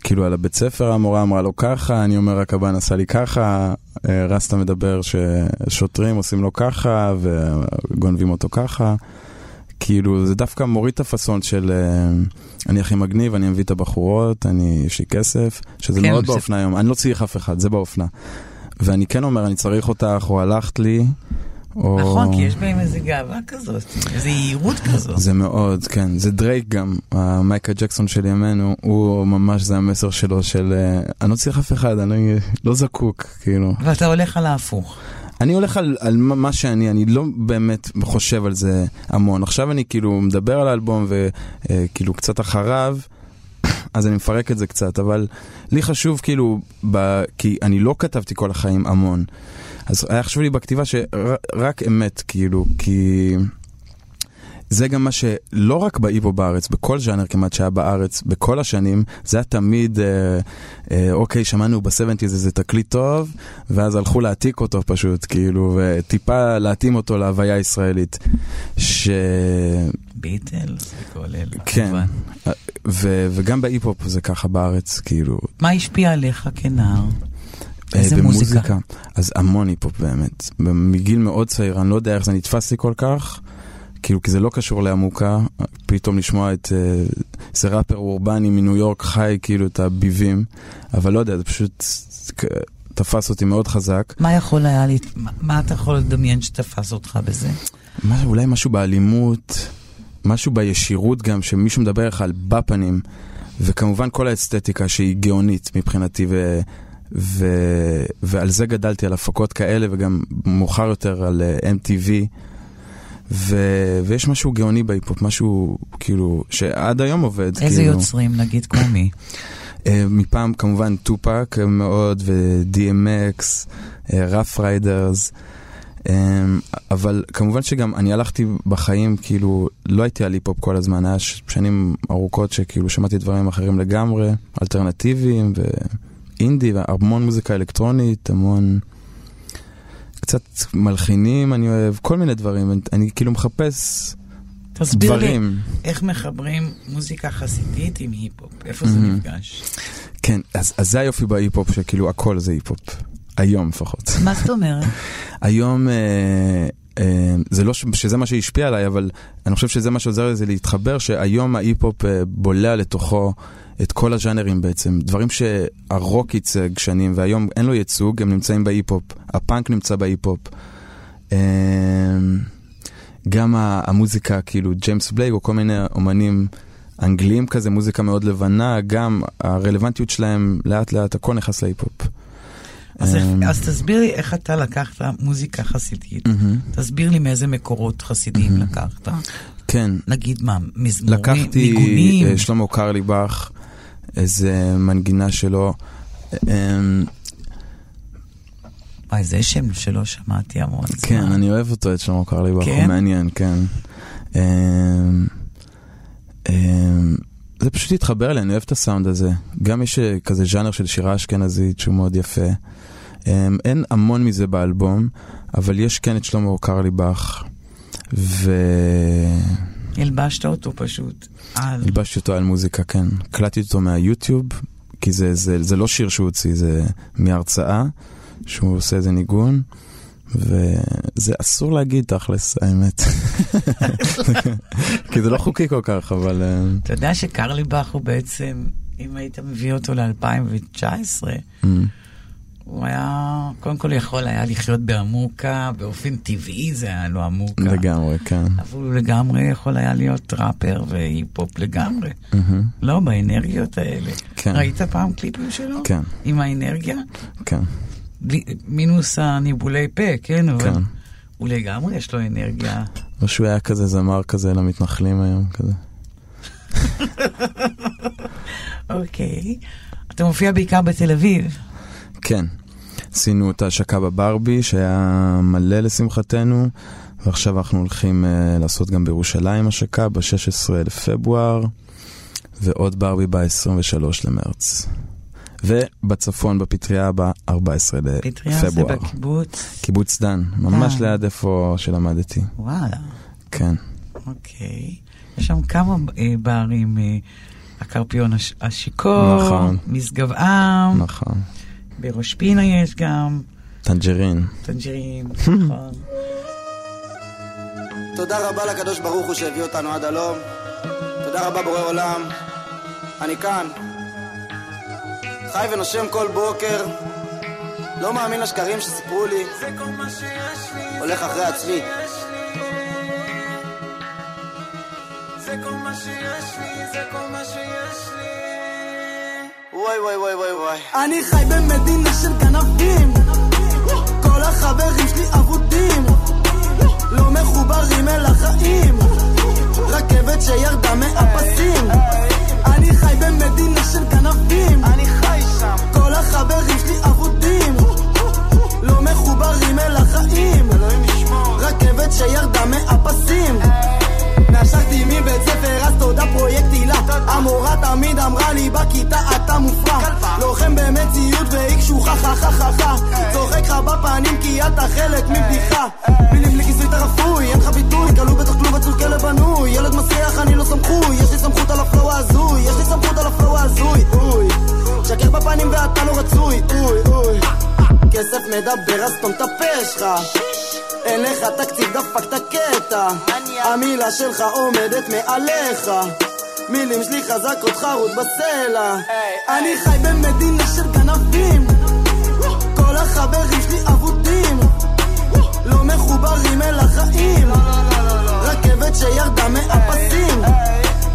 כאילו על הבית ספר, המורה אמרה לו ככה, אני אומר הקב"ן עשה לי ככה, אה, רסטה מדבר ששוטרים עושים לו ככה וגונבים אותו ככה. כאילו, זה דווקא מוריד את הפאסון של אה, אני הכי מגניב, אני מביא את הבחורות, אני, יש לי כסף, שזה כן, מאוד זה- באופנה היום. אני לא צריך אף אחד, זה באופנה. ואני כן אומר, אני צריך אותך, או הלכת לי, או... נכון, כי יש בהם איזו גאווה כזאת, איזו יהירות כזאת. זה מאוד, כן. זה דרייק גם, המייקה ג'קסון של ימינו, הוא ממש, זה המסר שלו של אה, אני לא צריך אף אחד, אני לא זקוק, כאילו. ואתה הולך על ההפוך. אני הולך על, על מה מה שאני, אני לא באמת חושב על זה המון. עכשיו אני כאילו מדבר על האלבום וכאילו קצת אחריו, אז אני מפרק את זה קצת, אבל לי חשוב כאילו, ב, כי אני לא כתבתי כל החיים המון. אז היה חשוב לי בכתיבה שרק אמת, כאילו, כי... זה גם מה שלא רק באיבו בארץ, בכל ז'אנר כמעט שהיה בארץ, בכל השנים, זה היה תמיד, אה, אה, אוקיי, שמענו בסבנטיז איזה תקליט טוב, ואז הלכו להעתיק אותו פשוט, כאילו, וטיפה להתאים אותו להוויה הישראלית. ש... ביטלס וכל אלה. כן, כמובן. ו- וגם בהיפ-הופ זה ככה בארץ, כאילו, מה השפיע עליך כנער? אה, איזה מוזיקה? אז המון היפ-הופ באמת. מגיל מאוד צעיר, אני לא יודע איך זה נתפס לי כל כך, כאילו, כי זה לא קשור לעמוקה, פתאום לשמוע את אה, איזה ראפר אורבני מניו יורק חי, כאילו, את הביבים, אבל לא יודע, זה פשוט תפס אותי מאוד חזק. מה יכול היה לי, מה- מה אתה יכול לדמיין שתפס אותך בזה? מה, אולי משהו באלימות, משהו בישירות גם, שמישהו מדבר לך על בפנים, וכמובן כל האסתטיקה שהיא גאונית מבחינתי, ו, ו, ועל זה גדלתי, על הפקות כאלה, וגם מאוחר יותר על אה, MTV. ו, ויש משהו גאוני בהיפ-הופ, משהו כאילו, שעד היום עובד. איזה כאילו. יוצרים, נגיד, כמו מי? אה, מפעם כמובן טופק מאוד, ו-DMX, Ruff Ryders. אבל כמובן שגם אני הלכתי בחיים, כאילו, לא הייתי על היפ-הופ כל הזמן, היה שנים ארוכות שכאילו שמעתי דברים אחרים לגמרי, אלטרנטיביים ואינדי, והמון מוזיקה אלקטרונית, המון... קצת מלחינים אני אוהב, כל מיני דברים, אני, אני כאילו מחפש תסביר לי, דברים. איך מחברים מוזיקה חסידית עם היפ-הופ? איפה זה Mhm. נפגש? כן, אז, אז זה היופי בהיפ-הופ, שכאילו הכל זה היפ-הופ. היום לפחות. מה זאת אומרת? היום, אה, אה, זה לא ש, שזה מה שהשפיע עליי, אבל אני חושב שזה מה שעוזר לזה להתחבר, שהיום ההיפ-הופ אה, בולע לתוכו את כל הז'אנרים בעצם. דברים שהרוק ייצג שנים, והיום אין לו ייצוג, הם נמצאים בהיפ-הופ. הפאנק נמצא בהיפ-הופ. אה, גם המוזיקה, כאילו ג'יימס בלייק או כל מיני אומנים אנגליים כזה, מוזיקה מאוד לבנה, גם הרלוונטיות שלהם לאט לאט הכל נכנס להיפ-הופ. אז, אמ, אז תסביר לי איך אתה לקחת מוזיקה חסידית. תסביר לי מאיזה מקורות חסידיים לקחת. כן, נגיד מה, מזמורים, לקחתי ניגונים? אה, שלמה קרליבך, איזה מנגינה שלו. אמ, וואי, זה שם שלא שמעתי המון זמן. כן, אני אוהב אותו, את שלמה קרליבך, כן? הוא מעניין, כן. אמ, אמ, זה פשוט התחבר לי, אני אוהב את הסאונד הזה. גם יש אה, כזה ז'אנר של שירה אשכנזית שהוא מאוד יפה. אין המון מזה באלבום, אבל יש כן את שלמה קרליבך, והלבשתי הלבשת אותו פשוט. על... אותו על מוזיקה, כן. הקלטתי אותו מהיוטיוב, כי זה, זה, זה לא שיר שהוא הוציא, זה מהרצאה, שהוא עושה איזה ניגון. וזה אסור להגיד תכלס, האמת. כי זה לא חוקי כל כך, אבל... אה, אתה יודע שקרליבך הוא בעצם, אם היית מביא אותו ל-2019, אמ, הוא היה, קודם כל יכול היה לחיות בעמוקה, באופן טבעי זה היה לו עמוקה. לגמרי, כן. אבל הוא לגמרי יכול היה להיות ראפר והיפ-הופ לגמרי. מהמם, לא, באנרגיות האלה. כן. ראית פעם קליפים שלו? כן, עם האנרגיה? כן. בלי- מינוס הניבולי פה, כן? אבל כן. הוא לגמרי יש לו אנרגיה. או שהוא היה כזה זמר כזה למתנחלים היום, כזה. אוקיי. אתה מופיע בעיקר בתל אביב. כן. עשינו את ההשקה בברבי, שהיה מלא לשמחתנו, ועכשיו אנחנו הולכים uh, לעשות גם בירושלים השקה ב-16 לפברואר, ועוד בארבי ב-23 למרץ. ובצפון בפטריה ב-14 פטריה זה לפברואר. בקיבוץ. קיבוץ דן, ממש דן. ליד איפה שלמדתי. וואלה, כן. אוקיי. יש שם כמה אה, ברים, אה, הקרפיון הש- השיכור, נכון. משגב עם, נכון. בראש פינה יש גם, טנג'רין. טנג'רין, נכון. תודה רבה לקדוש ברוך הוא שהביא אותנו עד הלום. תודה רבה בורא עולם. אני כאן. חי ונושם כל בוקר. לא מאמין לשקרים שסיפרו לי. הולך אחרי הצבי. וואי וואי וואי וואי וואי. אני חי במדינה של גנבים. כל החברים שלי אבודים. לא מחוברים אל החיים. רכבת שירדה מהפסים. אני חי במדינה של גנבים אני חי שם. כל החברים שלי אבודים. לא מחוברים אל החיים. רכבת שירדה מהפסים נשקתי מבית ספר אז תודה פרויקט הילה. המורה תמיד אמרה לי בכיתה אתה מופרע. לוחם במציאות והיא קשוחה חה חה חה חה צוחק לך בפנים כי אתה חלק מבדיחה. מילים בלי כיסוי אתה רפוי. אין לך ביטוי כלוא בתוך כלוב עצוב כלב בנוי. ילד מסריח אני לא סמכותי. יש לי סמכות על ה flow ההזוי. יש לי סמכות על ה flow ההזוי. אוי שקר בפנים ואתה לא רצוי. אוי אוי כסף מדבר אז סתום את הפה שלך. אין לך תקציב דפקת קטע המילה שלך עומדת מעליך. מילים שלי חזקות חרוט בסלע. אני חי במדינה של גנבים. כל החברים שלי אבודים. לא מחוברים אל החיים. רכבת שירדה מהפסים.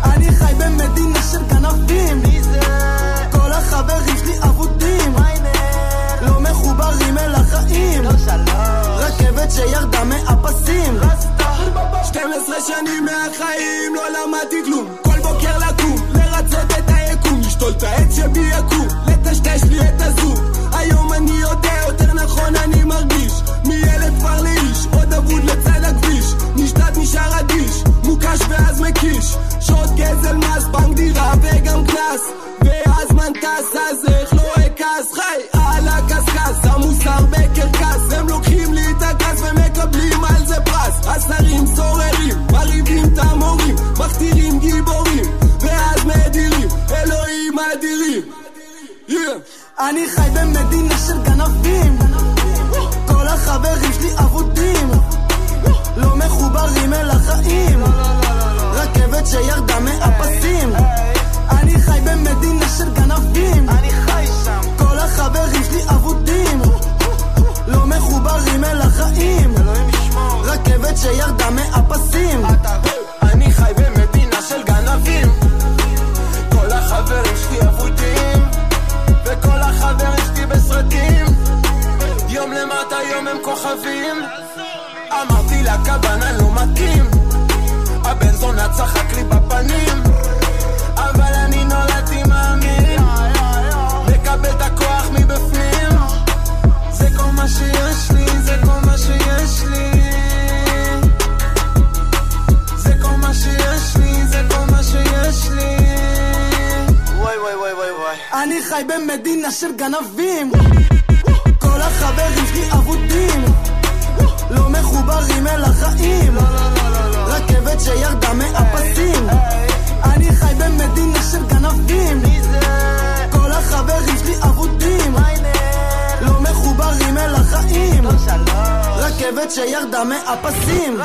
אני חי במדינה של גנבים. כל החברים שלי אבודים מחוברים אל החיים. רכבת שירדה מהפסים. 12 שנים מהחיים סוררים, מרעיבים את המורים מכתירים גיבורים ואז מדירים, אלוהים אדירים. אני חי במדינה של גנבים. כל החברים שלי אבודים. לא מחוברים אל החיים. רכבת שירדה מהפסים. אני חי במדינה של גנבים. כל החברים שלי אבודים. לא מחוברים אל החיים רכבת שירדה מהפסים. אני חי במדינה של גנבים. כל החברים שלי אבודים וכל החברים שלי בסרטים. גנבים אמרתי לה כוונה לא מתאים. הבן זונה צחק לי בפנים. אבל אני נולדתי מאמין. מקבל את הכוח מבפנים. זה כל מה שיש לי, זה כל מה שיש לי מה שיש לי, זה כל מה שיש לי. וואי וואי וואי וואי וואי. אני חי במדינה של גנבים. כל החברים שלי אבודים. לא מחוברים אל החיים. רכבת שירדה מהפסים. אני חי במדינה של גנבים. כל החברים שלי אבודים. לא מחוברים אל החיים. רכבת שירדה מהפסים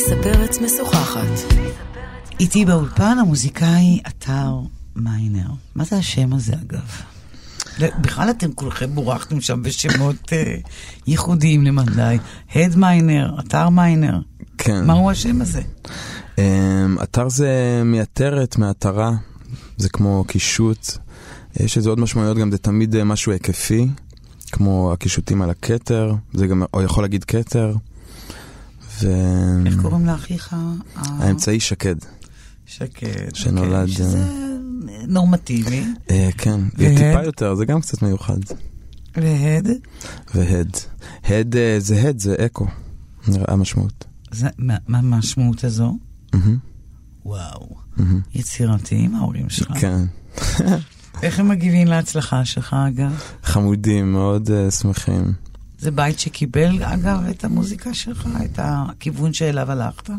ליסה פרץ משוחחת. איתי באולפן המוזיקאי אתר מיינר. מה זה השם הזה אגב? בכלל אתם כולכם בורחתם שם בשמות אה, ייחודיים למדי. הד מיינר, אתר מיינר. כן. מהו השם הזה? אמ, אתר זה מייתרת, מעטרה, זה כמו קישוט. יש לזה עוד משמעויות, גם זה תמיד אה, משהו היקפי, כמו הקישוטים על הכתר, זה גם, או יכול להגיד כתר. ו... איך קוראים לאחיך? ה- האמצעי שקד. שקד. שנולד, אוקיי, שזה נורמטיבי. אה, כן, והד? טיפה יותר, זה גם קצת מיוחד. והד? והד. הד אה, זה הד, זה אקו. נראה המשמעות. זה- מה מה המשמעות הזו? מהמם, וואו. מהמם. יצירתיים ההורים שלך. כן. איך הם מגיבים להצלחה שלך אגב? חמודים, מאוד אה, שמחים. זה בית שקיבל אגב את המוזיקה שלך, את הכיוון שאליו הלכת?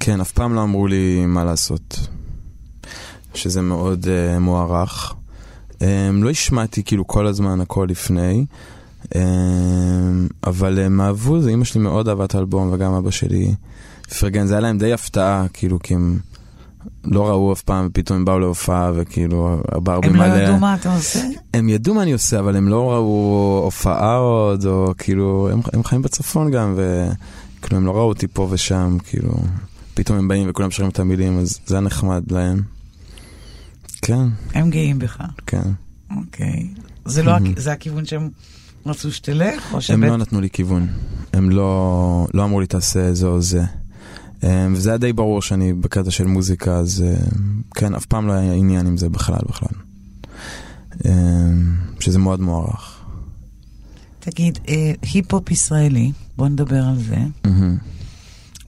כן, אף פעם לא אמרו לי מה לעשות. שזה מאוד uh, מוערך. Um, לא השמעתי כאילו כל הזמן הכל לפני, um, אבל הם אהבו זה, אמא שלי מאוד אהבה את האלבום וגם אבא שלי פרגן, זה היה להם די הפתעה, כאילו, כי הם לא ראו אף פעם, ופתאום הם באו להופעה וכאילו, הברבי הם מלא. לא ידעו מה אתה עושה? הם ידעו מה אני עושה, אבל הם לא ראו הופעה עוד, או כאילו, הם, הם חיים בצפון גם, וכאילו הם לא ראו אותי פה ושם, כאילו, פתאום הם באים וכולם שרים את המילים, אז זה היה נחמד להם. כן, הם גאים בך. כן. אוקיי. זה לא, זה הכיוון שהם רצו שתלך? או הם שבית... לא נתנו לי כיוון, הם לא, לא אמרו לי תעשה זה או זה. אמ, וזה היה די ברור שאני בקטע של מוזיקה, אז אמ, כן, אף פעם לא היה עניין עם זה בכלל בכלל. אמ, שזה מאוד מוערך. תגיד, אה, היפ-הופ ישראלי, בוא נדבר על זה.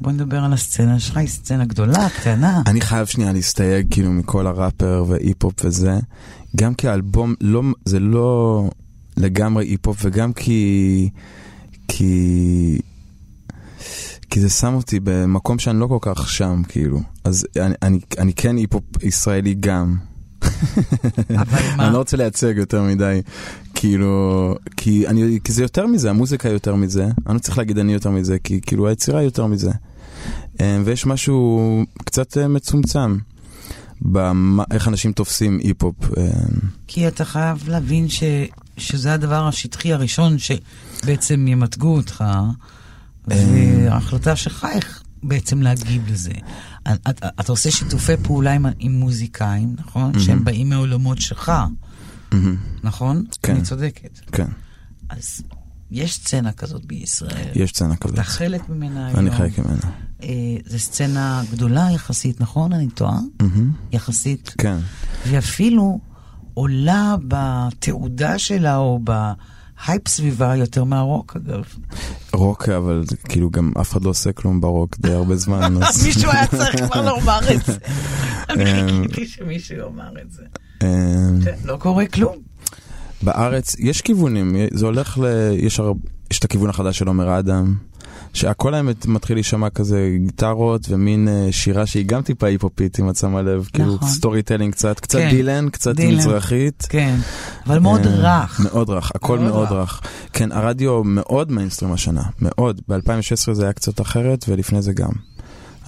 בוא נדבר על הסצנה שלך, היא סצנה גדולה, קטנה. אני חייב שנייה להסתייג כאילו מכל הראפר והיפ-הופ וזה, גם כי האלבום לא, זה לא לגמרי היפ-הופ וגם כי, כי, כי זה שם אותי במקום שאני לא כל כך שם כאילו, אז אני, אני, אני כן היפ-הופ ישראלי גם. אני לא רוצה לייצג יותר מדי, כאילו, כי, אני, כי זה יותר מזה, המוזיקה יותר מזה, אני לא צריך להגיד אני יותר מזה, כי כאילו היצירה יותר מזה. אה, ויש משהו קצת אה, מצומצם באיך אנשים תופסים היפ-הופ. אה, כי אתה חייב להבין ש, שזה הדבר השטחי הראשון שבעצם ימתגו אותך, וההחלטה שלך איך בעצם להגיב לזה. אתה, אתה עושה שיתופי פעולה עם, עם מוזיקאים, נכון? שהם באים מעולמות שלך, מהמם, נכון? כן. אני צודקת. כן, אז יש סצנה כזאת בישראל. יש סצנה כזאת. אתה חלק ממנה היום. אני חלק ממנה. אה, זו סצנה גדולה יחסית, נכון? אני טועה? מהמם, יחסית. כן, ואפילו עולה בתעודה שלה או בהייפ סביבה יותר מהרוק, אגב. רוק, אבל כאילו גם אף אחד לא עושה כלום ברוק די הרבה זמן. אז- מישהו היה צריך כבר לומר את זה. אני אמ, חיכיתי שמישהו יאמר את זה. אה, כן, לא קורה כלום. בארץ יש כיוונים, זה הולך ל... יש, הר... יש את הכיוון החדש של עומר אדם, שהכל האמת מתחיל להישמע כזה גיטרות ומין אה, שירה שהיא גם טיפה היפופית, אם את שמה לב, כאילו נכון. storytelling קצת, קצת כן, דילן, קצת דילן. מזרחית. כן, אבל מאוד אה, רך. מאוד רך, הכל מאוד מאוד רך. רך. כן, הרדיו מאוד מיינסטרים השנה, מאוד. ב-2016 זה היה קצת אחרת ולפני זה גם.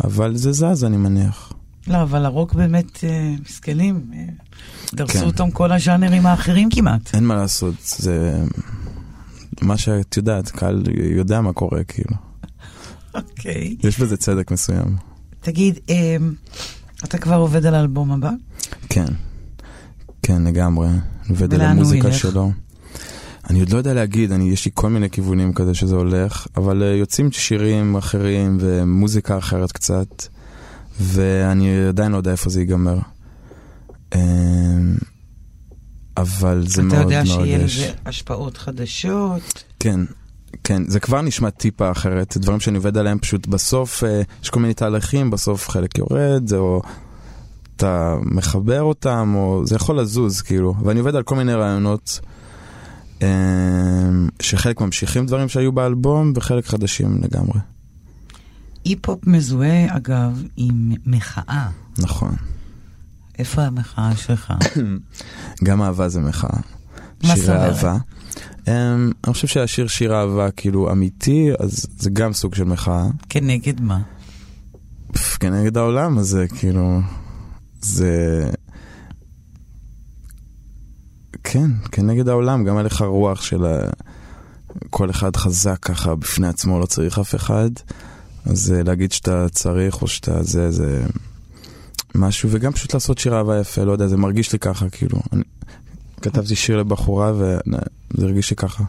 אבל זה זז, אני מניח. לא, אבל הרוק באמת אה, מסכנים. אה, דרסו כן. אותם כל הז'אנרים האחרים כמעט. אין מה לעשות, זה... מה שאת יודעת, קהל יודע מה קורה, כאילו. אוקיי. יש בזה צדק מסוים. תגיד, אה, אתה כבר עובד על האלבום הבא? כן, כן, לגמרי. עובד על המוזיקה? שלו. אני עוד לא יודע להגיד, אני, יש לי כל מיני כיוונים כזה שזה הולך, אבל uh, יוצאים שירים אחרים ומוזיקה אחרת קצת, ואני עדיין לא יודע איפה זה ייגמר. Um, אבל זה מאוד אתה יודע שיהיה. לזה השפעות חדשות? כן, כן, זה כבר נשמע טיפה אחרת, דברים שאני עובד עליהם פשוט בסוף, אה, יש כל מיני תהליכים, בסוף חלק יורד, או אתה מחבר אותם, או זה יכול לזוז, כאילו, ואני עובד על כל מיני רעיונות, אה, שחלק ממשיכים דברים שהיו באלבום, וחלק חדשים לגמרי. אי-פופ מזוהה, אגב, עם מחאה. נכון. איפה המחאה שלך? גם אהבה זה מחאה. מה זאת שירי אומרת? Um, אני חושב שהשיר שיר אהבה כאילו אמיתי, אז זה גם סוג של מחאה. כנגד מה? פף, כנגד העולם הזה, כאילו, זה... כן, כנגד העולם, גם הלך הרוח של ה... כל אחד חזק ככה בפני עצמו, לא צריך אף אחד. אז אה, להגיד שאתה צריך או שאתה זה, זה משהו, וגם פשוט לעשות שיר אהבה יפה, לא יודע, זה מרגיש לי ככה, כאילו. אני... כתבתי שיר לבחורה וזה הרגיש לי ככה.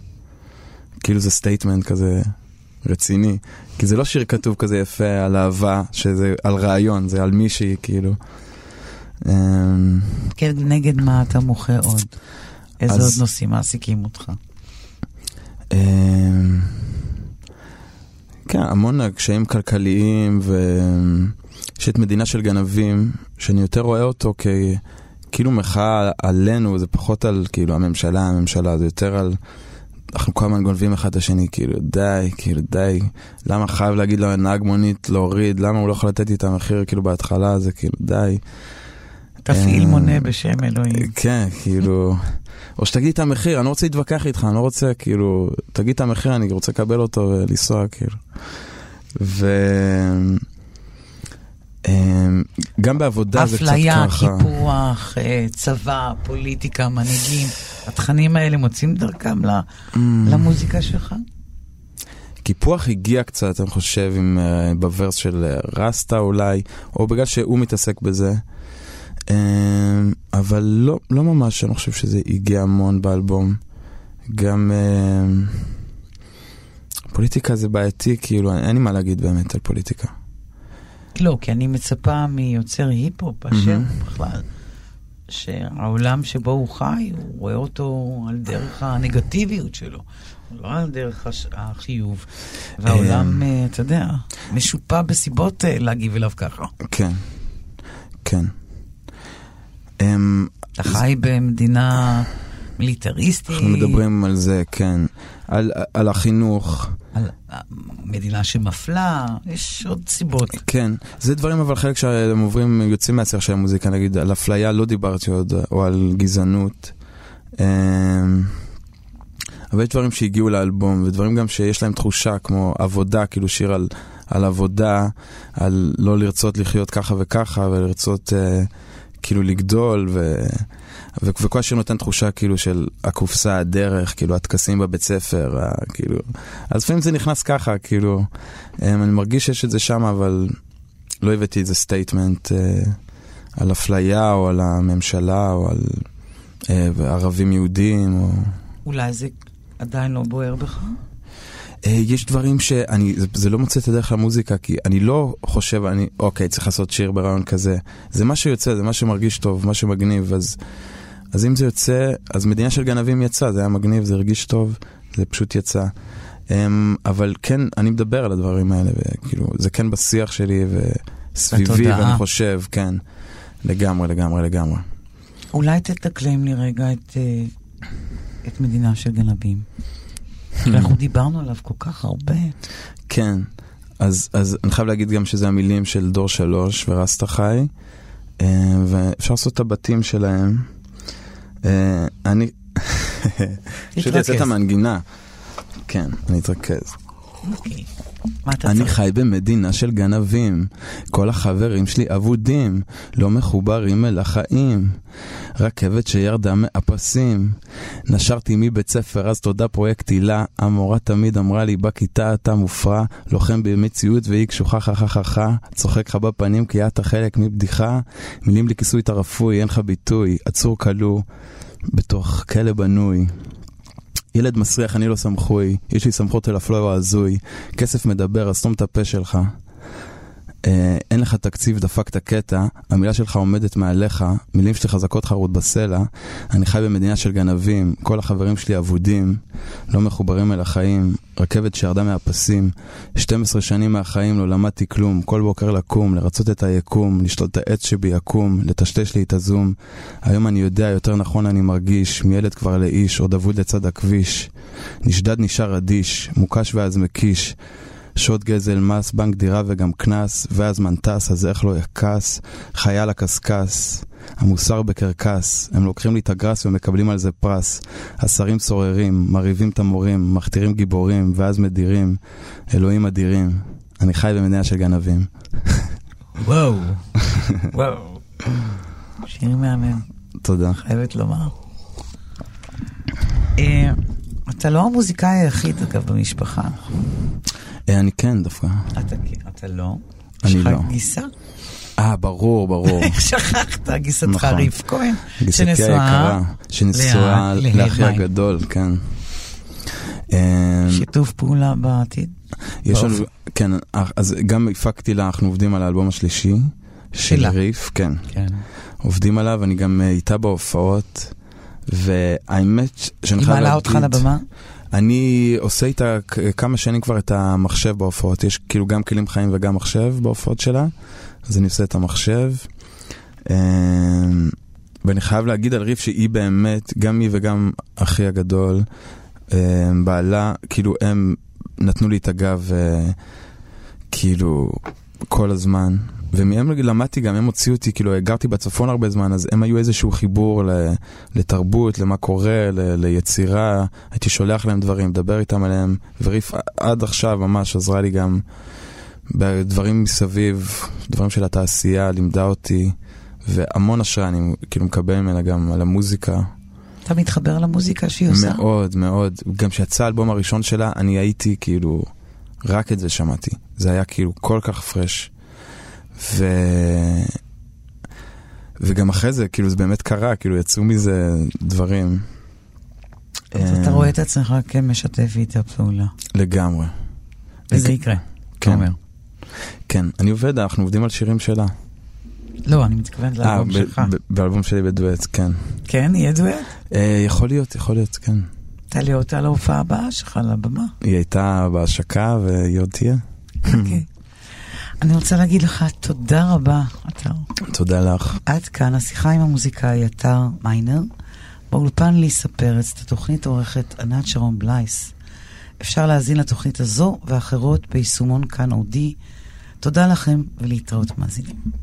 כאילו זה statement כזה רציני. כי זה לא שיר כתוב כזה יפה על אהבה, שזה על רעיון, זה על מישהי, כאילו. אמ, כנגד מה אתה מוחה עוד? איזה אז- עוד נושאים מעסיקים אותך? אמ, כן, המון קשיים כלכליים, ויש את מדינה של גנבים, שאני יותר רואה אותו כ... כאילו מחאה עלינו, זה פחות על כאילו הממשלה, הממשלה, זה יותר על... אנחנו כל הזמן גונבים אחד את השני, כאילו די, כאילו די, למה חייב להגיד לנהג מונית להוריד, למה הוא לא יכול לתת לי את המחיר כאילו בהתחלה, זה כאילו די. תפעיל אה, מונה בשם אלוהים. כן, כאילו, או שתגיד את המחיר, אני לא רוצה להתווכח איתך, אני לא רוצה, כאילו, תגיד את המחיר, אני רוצה לקבל אותו ולנסוע, כאילו. ו... אמ, גם בעבודה זה קצת אפליה, ככה. קיפוח, אה, צבא, פוליטיקה, מנהיגים. התכנים האלה מוצאים דרכם Mm. למוזיקה שלך? קיפוח הגיע קצת, אני חושב, עם, uh, בוורס של uh, רסטה אולי, או בגלל שהוא מתעסק בזה. Um, אבל לא, לא ממש, אני חושב שזה הגיע המון באלבום. גם um, פוליטיקה זה בעייתי, כאילו, אין לי מה להגיד באמת על פוליטיקה. לא, כי אני מצפה מיוצר היפ-הופ מהמם. הוא בכלל, שהעולם שבו הוא חי, הוא רואה אותו על דרך הנגטיביות שלו, לא על דרך הש- החיוב. והעולם, אה, אתה יודע, משופע בסיבות אה, להגיב אליו ככה. כן, כן. Um, אתה חי במדינה מיליטריסטית, אנחנו מדברים על זה, כן. על, על החינוך. על מדינה שמפלה, יש עוד סיבות. כן, זה דברים אבל חלק שהם עוברים, יוצאים מהשיח של המוזיקה, נגיד על אפליה לא דיברתי עוד, או על גזענות. אמ, אבל יש דברים שהגיעו לאלבום, ודברים גם שיש להם תחושה, כמו עבודה, כאילו שיר על, על עבודה, על לא לרצות לחיות ככה וככה, ולרצות אה, כאילו לגדול, ו... וכל השיר נותן תחושה כאילו של הקופסה, הדרך, כאילו הטקסים בבית ספר, כאילו... אז לפעמים זה נכנס ככה, כאילו... אמ, אני מרגיש שיש את זה שם, אבל לא הבאתי איזה statement אה, על אפליה, או על הממשלה, או על אה, ערבים יהודים, או... אולי זה עדיין לא בוער בך? אה, יש דברים שאני, זה, זה לא מוצא את הדרך למוזיקה, כי אני לא חושב, אני, אוקיי, צריך לעשות שיר ברעיון כזה. זה מה שיוצא, זה מה שמרגיש טוב, מה שמגניב, אז, אז אם זה יוצא, אז מדינה של גנבים יצא, זה היה מגניב, זה הרגיש טוב, זה פשוט יצא. Um, אבל כן, אני מדבר על הדברים האלה, וכאילו, זה כן בשיח שלי וסביבי. ואני חושב, כן, לגמרי, לגמרי, לגמרי. אולי תתקלם לי רגע את, אה, את מדינה של גנבים. אנחנו דיברנו עליו כל כך הרבה. כן, אז, אז אני חייב להגיד גם שזה המילים של דור שלוש ורסטה חי, אה, ואפשר לעשות את הבתים שלהם. אה, אני... פשוט. יצאת המנגינה. כן, אני אתרכז. מה אתה אני צריך? חי במדינה של גנבים, כל החברים שלי אבודים, לא מחוברים אל החיים. רכבת שירדה מהפסים. נשרתי מבית ספר, אז תודה פרויקט הילה. המורה תמיד אמרה לי, בכיתה אתה מופרע, לוחם במציאות והיא קשוחה חכככה, צוחק לך בפנים כי אתה חלק מבדיחה. מילים לכיסוי תרפוי, אין לך ביטוי, עצור כלוא, בתוך כלא בנוי. ילד מסריח, אני לא סמכוי, יש לי סמכות אל הפלואו ההזוי, כסף מדבר, אז סתום את הפה שלך. אה, אין לך תקציב, דפקת קטע, המילה שלך עומדת מעליך, מילים שלי חזקות חרוט בסלע, אני חי במדינה של גנבים, כל החברים שלי אבודים, לא מחוברים אל החיים, רכבת שירדה מהפסים, 12 שנים מהחיים לא למדתי כלום, כל בוקר לקום, לרצות את היקום, לשתות את העץ שבי יקום, לטשטש לי את הזום. היום אני יודע, יותר נכון אני מרגיש, מילד כבר לאיש, עוד אבוד לצד הכביש. נשדד נשאר אדיש, מוקש ואז מקיש. שוד גזל, מס, בנק דירה וגם קנס, והזמן טס, אז איך לא יכעס? חייל הקשקש, המוסר בקרקס, הם לוקחים לי את הגרס ומקבלים על זה פרס. השרים סוררים, מרהיבים את המורים, מכתירים גיבורים, ואז מדירים. אלוהים אדירים. אני חי במדינה של גנבים. וואו, וואו. שיר מהמם, תודה. חייבת לומר. אה, אתה לא המוזיקאי היחיד, אגב, במשפחה. אה, אני כן דווקא. אתה אתה לא? אני יש לך לא. גיסה? אה, ברור, ברור. איך שכחת? גיסתך נכון. ריף כהן? גיסתי היקרה, שנשואה לאחי. הגדול, כן. אה, שיתוף פעולה בעתיד? יש לנו, כן, אז גם הפקתי לה, אנחנו עובדים על האלבום השלישי. של. ריף, כן. כן. עובדים עליו, אני גם אה, איתה בהופעות, והאמת שאני היא חייב מעלה להגיד... אותך לבמה? אני עושה איתה כמה שנים כבר את המחשב בהופעות, יש כאילו גם כלים חיים וגם מחשב בהופעות שלה, אז אני עושה את המחשב. אמ, ואני חייב להגיד על ריף שהיא באמת, גם היא וגם אחי הגדול, אמ, בעלה, כאילו הם נתנו לי את הגב, אה, כאילו, כל הזמן. ומהם למדתי גם, הם הוציאו אותי, כאילו, גרתי בצפון הרבה זמן, אז הם היו איזשהו חיבור לתרבות, למה קורה, ל, ליצירה, הייתי שולח להם דברים, מדבר איתם עליהם, וריף עד עכשיו ממש עזרה לי גם בדברים מסביב, דברים של התעשייה, לימדה אותי, והמון השראה אני כאילו מקבל ממנה גם על המוזיקה. אתה מתחבר למוזיקה שהיא עושה? מאוד, מאוד. גם כשיצא האלבום הראשון שלה, אני הייתי כאילו, רק את זה שמעתי. זה היה כאילו כל כך פרש. ו... וגם אחרי זה, כאילו זה באמת קרה, כאילו יצאו מזה דברים. אז אתה אה, רואה את עצמך כמשתף איתה פעולה. לגמרי. וזה יקרה. כן. אתה אומר. כן, אני עובד, אנחנו עובדים על שירים שלה. לא, אני מתכוונת אה, לאלבום שלך. באלבום שלי בדואט, כן. כן, יהיה דואט? אה, יכול להיות, יכול להיות, כן. תעלה אותה להופעה הבאה שלך לבמה. היא הייתה בהשקה והיא עוד תהיה. אוקיי. אני רוצה להגיד לך תודה רבה, אתר. תודה לך. עד כאן השיחה עם המוזיקאי אתר מיינר. באולפן ליסה פרץ, את התוכנית עורכת ענת שרון בלייס. אפשר להאזין לתוכנית הזו ואחרות ביישומון כאן אודי. תודה לכם ולהתראות מאזינים.